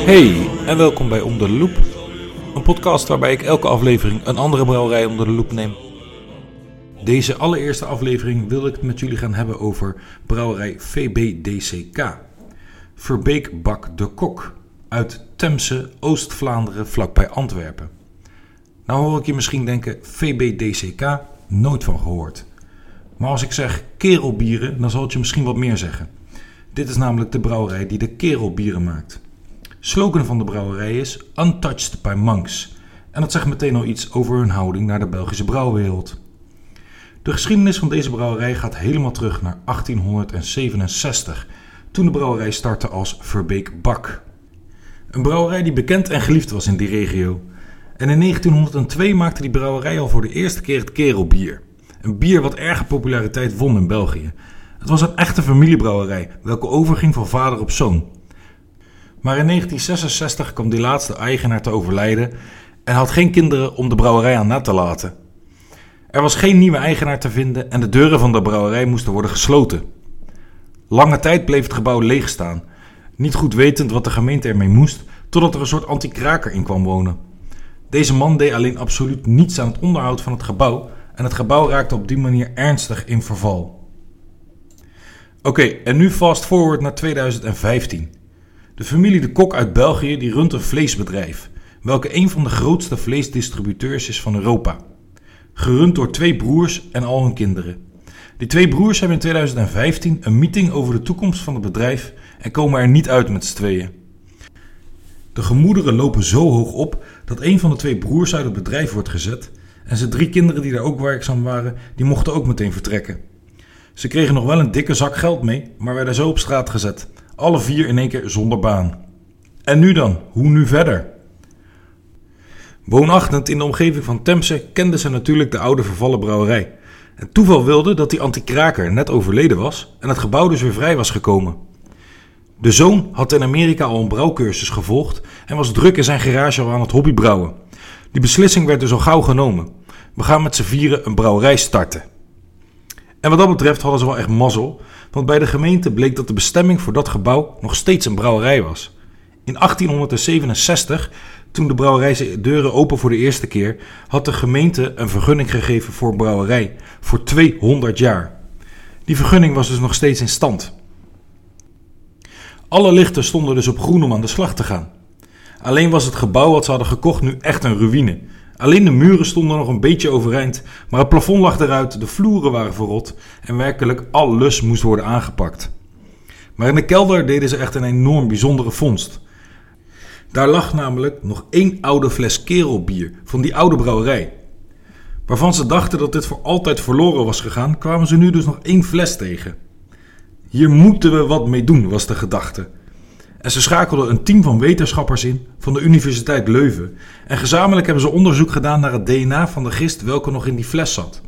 Hey en welkom bij Onder de Loep. Een podcast waarbij ik elke aflevering een andere brouwerij onder de loep neem. Deze allereerste aflevering wil ik met jullie gaan hebben over brouwerij VBDCK. Verbeek Bak de Kok uit Temse, Oost-Vlaanderen, vlakbij Antwerpen. Nou hoor ik je misschien denken, VBDCK, nooit van gehoord. Maar als ik zeg kerelbieren, dan zal het je misschien wat meer zeggen. Dit is namelijk de brouwerij die de kerelbieren maakt. Slogan van de brouwerij is Untouched by Monks. En dat zegt meteen al iets over hun houding naar de Belgische brouwwereld. De geschiedenis van deze brouwerij gaat helemaal terug naar 1867, toen de brouwerij startte als Verbeek Bak. Een brouwerij die bekend en geliefd was in die regio. En in 1902 maakte die brouwerij al voor de eerste keer het kerelbier. Een bier wat erge populariteit won in België. Het was een echte familiebrouwerij, welke overging van vader op zoon. Maar in 1966 kwam die laatste eigenaar te overlijden en had geen kinderen om de brouwerij aan na te laten. Er was geen nieuwe eigenaar te vinden en de deuren van de brouwerij moesten worden gesloten. Lange tijd bleef het gebouw leeg staan, niet goed wetend wat de gemeente ermee moest, totdat er een soort anti-kraker in kwam wonen. Deze man deed alleen absoluut niets aan het onderhoud van het gebouw en het gebouw raakte op die manier ernstig in verval. Oké, en nu fast forward naar 2015. De familie De Kok uit België die runt een vleesbedrijf, welke een van de grootste vleesdistributeurs is van Europa. Gerund door twee broers en al hun kinderen. Die twee broers hebben in 2015 een meeting over de toekomst van het bedrijf en komen er niet uit met z'n tweeën. De gemoederen lopen zo hoog op dat een van de twee broers uit het bedrijf wordt gezet en zijn drie kinderen die daar ook werkzaam waren, die mochten ook meteen vertrekken. Ze kregen nog wel een dikke zak geld mee, maar werden zo op straat gezet. Alle vier in één keer zonder baan. En nu dan? Hoe nu verder? Woonachtend in de omgeving van Temse kenden ze natuurlijk de oude vervallen brouwerij. En toeval wilde dat die anti-kraker net overleden was en het gebouw dus weer vrij was gekomen. De zoon had in Amerika al een brouwcursus gevolgd en was druk in zijn garage al aan het hobbybrouwen. Die beslissing werd dus al gauw genomen. We gaan met z'n vieren een brouwerij starten. En wat dat betreft hadden ze wel echt mazzel, want bij de gemeente bleek dat de bestemming voor dat gebouw nog steeds een brouwerij was. In 1867, toen de brouwerij deuren open voor de eerste keer, had de gemeente een vergunning gegeven voor een brouwerij voor 200 jaar. Die vergunning was dus nog steeds in stand. Alle lichten stonden dus op groen om aan de slag te gaan. Alleen was het gebouw wat ze hadden gekocht nu echt een ruïne. Alleen de muren stonden nog een beetje overeind, maar het plafond lag eruit, de vloeren waren verrot en werkelijk alles moest worden aangepakt. Maar in de kelder deden ze echt een enorm bijzondere vondst. Daar lag namelijk nog één oude fles kerelbier van die oude brouwerij. Waarvan ze dachten dat dit voor altijd verloren was gegaan, kwamen ze nu dus nog één fles tegen. Hier moeten we wat mee doen, was de gedachte. En ze schakelden een team van wetenschappers in van de Universiteit Leuven. En gezamenlijk hebben ze onderzoek gedaan naar het DNA van de gist welke nog in die fles zat.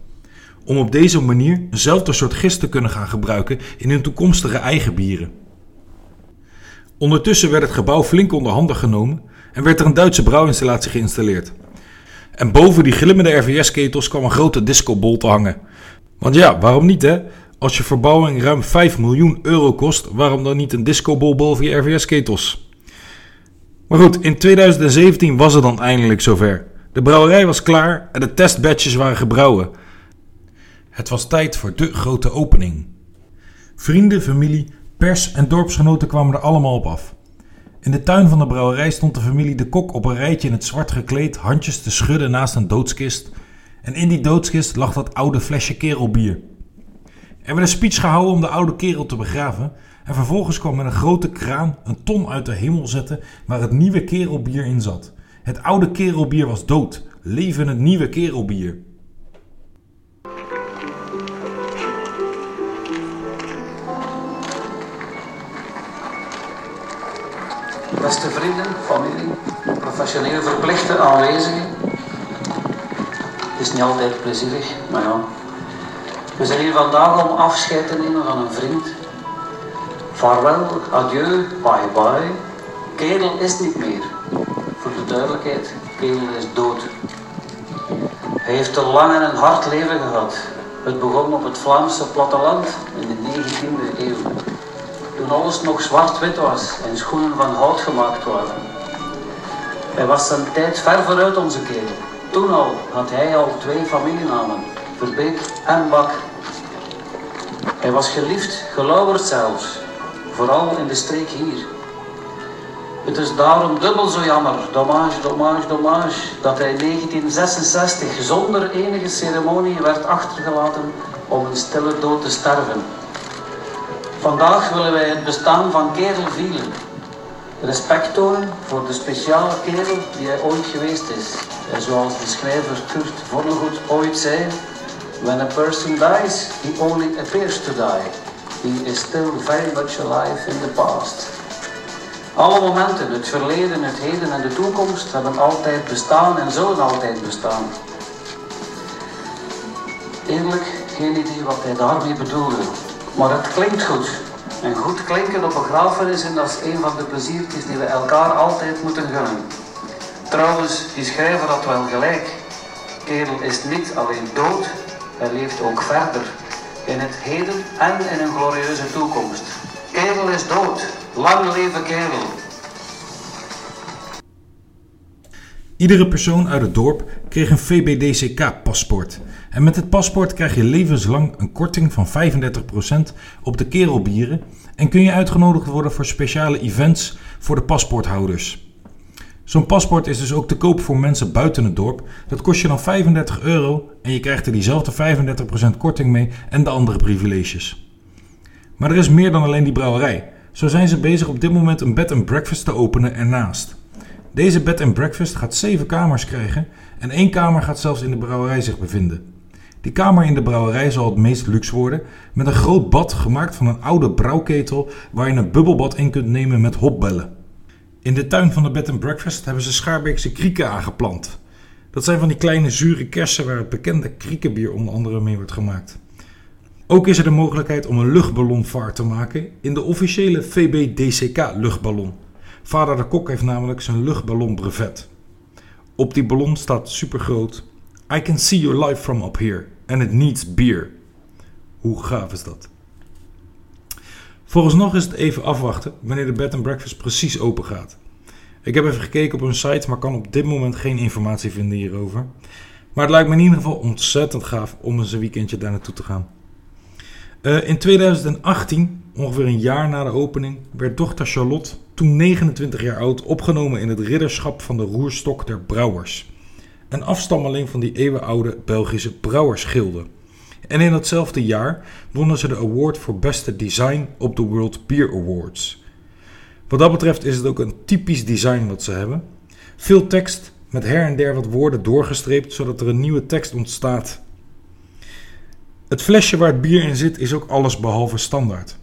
Om op deze manier eenzelfde soort gist te kunnen gaan gebruiken in hun toekomstige eigen bieren. Ondertussen werd het gebouw flink onder handen genomen en werd er een Duitse brouwinstallatie geïnstalleerd. En boven die glimmende RVS-ketels kwam een grote discobol te hangen. Want ja, waarom niet hè? Als je verbouwing ruim 5 miljoen euro kost, waarom dan niet een discobol boven je RVS-ketels? Maar goed, in 2017 was het dan eindelijk zover. De brouwerij was klaar en de testbatches waren gebrouwen. Het was tijd voor de grote opening. Vrienden, familie, pers en dorpsgenoten kwamen er allemaal op af. In de tuin van de brouwerij stond de familie De Kok op een rijtje in het zwart gekleed, handjes te schudden naast een doodskist. En in die doodskist lag dat oude flesje kerelbier. Er werd een speech gehouden om de oude kerel te begraven. En vervolgens kwam met een grote kraan een ton uit de hemel zetten waar het nieuwe kerelbier in zat. Het oude kerelbier was dood. Leven het nieuwe kerelbier. Beste vrienden, familie, professionele verplichte aanwezigen. Het is niet altijd plezierig, maar ja. We zijn hier vandaag om afscheid te nemen van een vriend. Vaarwel, adieu, bye bye. Kerel is niet meer. Voor de duidelijkheid, Kerel is dood. Hij heeft een lang en hard leven gehad. Het begon op het Vlaamse platteland in de 19e eeuw. Toen alles nog zwart-wit was en schoenen van hout gemaakt waren. Hij was zijn tijd ver vooruit onze kerel. Toen al had hij al twee familienamen, Verbeek en Bak. Hij was geliefd, gelauwerd zelfs, vooral in de streek hier. Het is daarom dubbel zo jammer, dommage, dommage, dommage, dat hij in 1966 zonder enige ceremonie werd achtergelaten om een stille dood te sterven. Vandaag willen wij het bestaan van Kerel vieren. Respect tonen voor de speciale kerel die hij ooit geweest is. En zoals de schrijver Kurt Vonnegut ooit zei, When a person dies, he only appears to die. He is still very much alive in the past. Alle momenten, het verleden, het heden en de toekomst, hebben altijd bestaan en zullen altijd bestaan. Eerlijk, geen idee wat hij daarmee bedoelde. Maar het klinkt goed. En goed klinken op begrafenis dat is een van de pleziertjes die we elkaar altijd moeten gunnen. Trouwens, die schrijver had wel gelijk. Kerel is niet alleen dood, hij leeft ook verder. In het heden en in een glorieuze toekomst. Kerel is dood. Lang leven kerel. Iedere persoon uit het dorp kreeg een VBDCK-paspoort. En met het paspoort krijg je levenslang een korting van 35% op de kerelbieren en kun je uitgenodigd worden voor speciale events voor de paspoorthouders. Zo'n paspoort is dus ook te koop voor mensen buiten het dorp. Dat kost je dan 35 euro en je krijgt er diezelfde 35% korting mee en de andere privileges. Maar er is meer dan alleen die brouwerij. Zo zijn ze bezig op dit moment een bed and breakfast te openen ernaast. Deze bed and breakfast gaat 7 kamers krijgen en één kamer gaat zelfs in de brouwerij zich bevinden. Die kamer in de brouwerij zal het meest luxe worden, met een groot bad gemaakt van een oude brouwketel waar je een bubbelbad in kunt nemen met hopbellen. In de tuin van de bed and breakfast hebben ze Schaarbeekse krieken aangeplant. Dat zijn van die kleine zure kersen waar het bekende kriekenbier onder andere mee wordt gemaakt. Ook is er de mogelijkheid om een luchtballonvaart te maken in de officiële VBDCK luchtballon. Vader de Kok heeft namelijk zijn luchtballonbrevet. Op die ballon staat supergroot I can see your life from up here and it needs beer. Hoe gaaf is dat? Vooralsnog is het even afwachten wanneer de bed and breakfast precies open gaat. Ik heb even gekeken op hun site, maar kan op dit moment geen informatie vinden hierover. Maar het lijkt me in ieder geval ontzettend gaaf om eens een weekendje daar naartoe te gaan. Uh, in 2018, ongeveer een jaar na de opening, werd dochter Charlotte, toen 29 jaar oud, opgenomen in het ridderschap van de Roerstok der Brouwers. Een afstammeling van die eeuwenoude Belgische brouwersgilde. En in datzelfde jaar wonnen ze de award voor beste design op de World Beer Awards. Wat dat betreft is het ook een typisch design wat ze hebben. Veel tekst met her en der wat woorden doorgestreept zodat er een nieuwe tekst ontstaat. Het flesje waar het bier in zit is ook alles behalve standaard.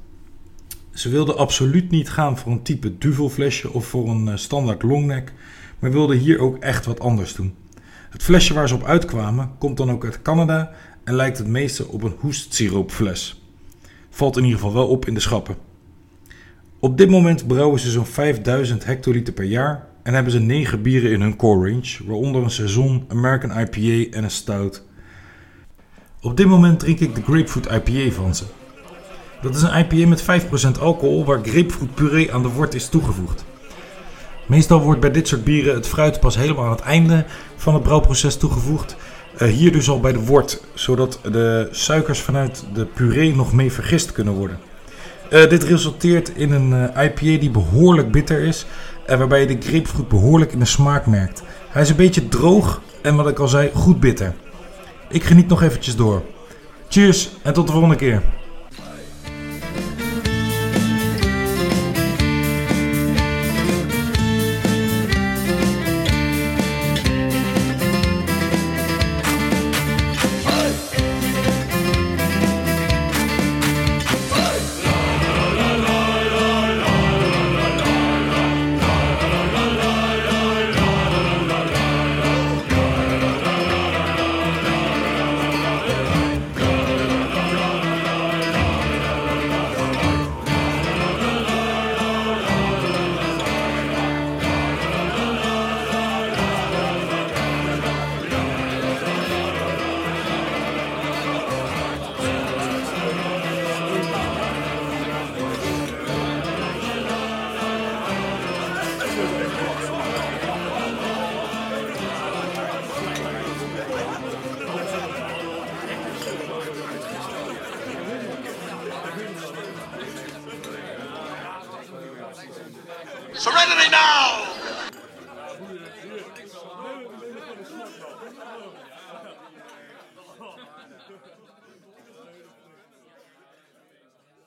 Ze wilden absoluut niet gaan voor een type duvelflesje of voor een eh, standaard longneck, maar wilden hier ook echt wat anders doen. Het flesje waar ze op uitkwamen komt dan ook uit Canada en lijkt het meeste op een hoestsiroopfles. Valt in ieder geval wel op in de schappen. Op dit moment brouwen ze zo'n 5000 hectoliter per jaar en hebben ze 9 bieren in hun core range, waaronder een Saison, American IPA en een Stout. Op dit moment drink ik de Grapefruit IPA van ze. Dat is een IPA met 5% alcohol waar grapefruitpuree aan de wort is toegevoegd. Meestal wordt bij dit soort bieren het fruit pas helemaal aan het einde van het brouwproces toegevoegd. Uh, hier dus al bij de wort, zodat de suikers vanuit de puree nog mee vergist kunnen worden. Uh, dit resulteert in een uh, eh, IPA die behoorlijk bitter is en waarbij je de grapefruit behoorlijk in de smaak merkt. Hij is een beetje droog en wat ik al zei, goed bitter. Ik geniet nog eventjes door. Cheers en tot de volgende keer. Serenity now!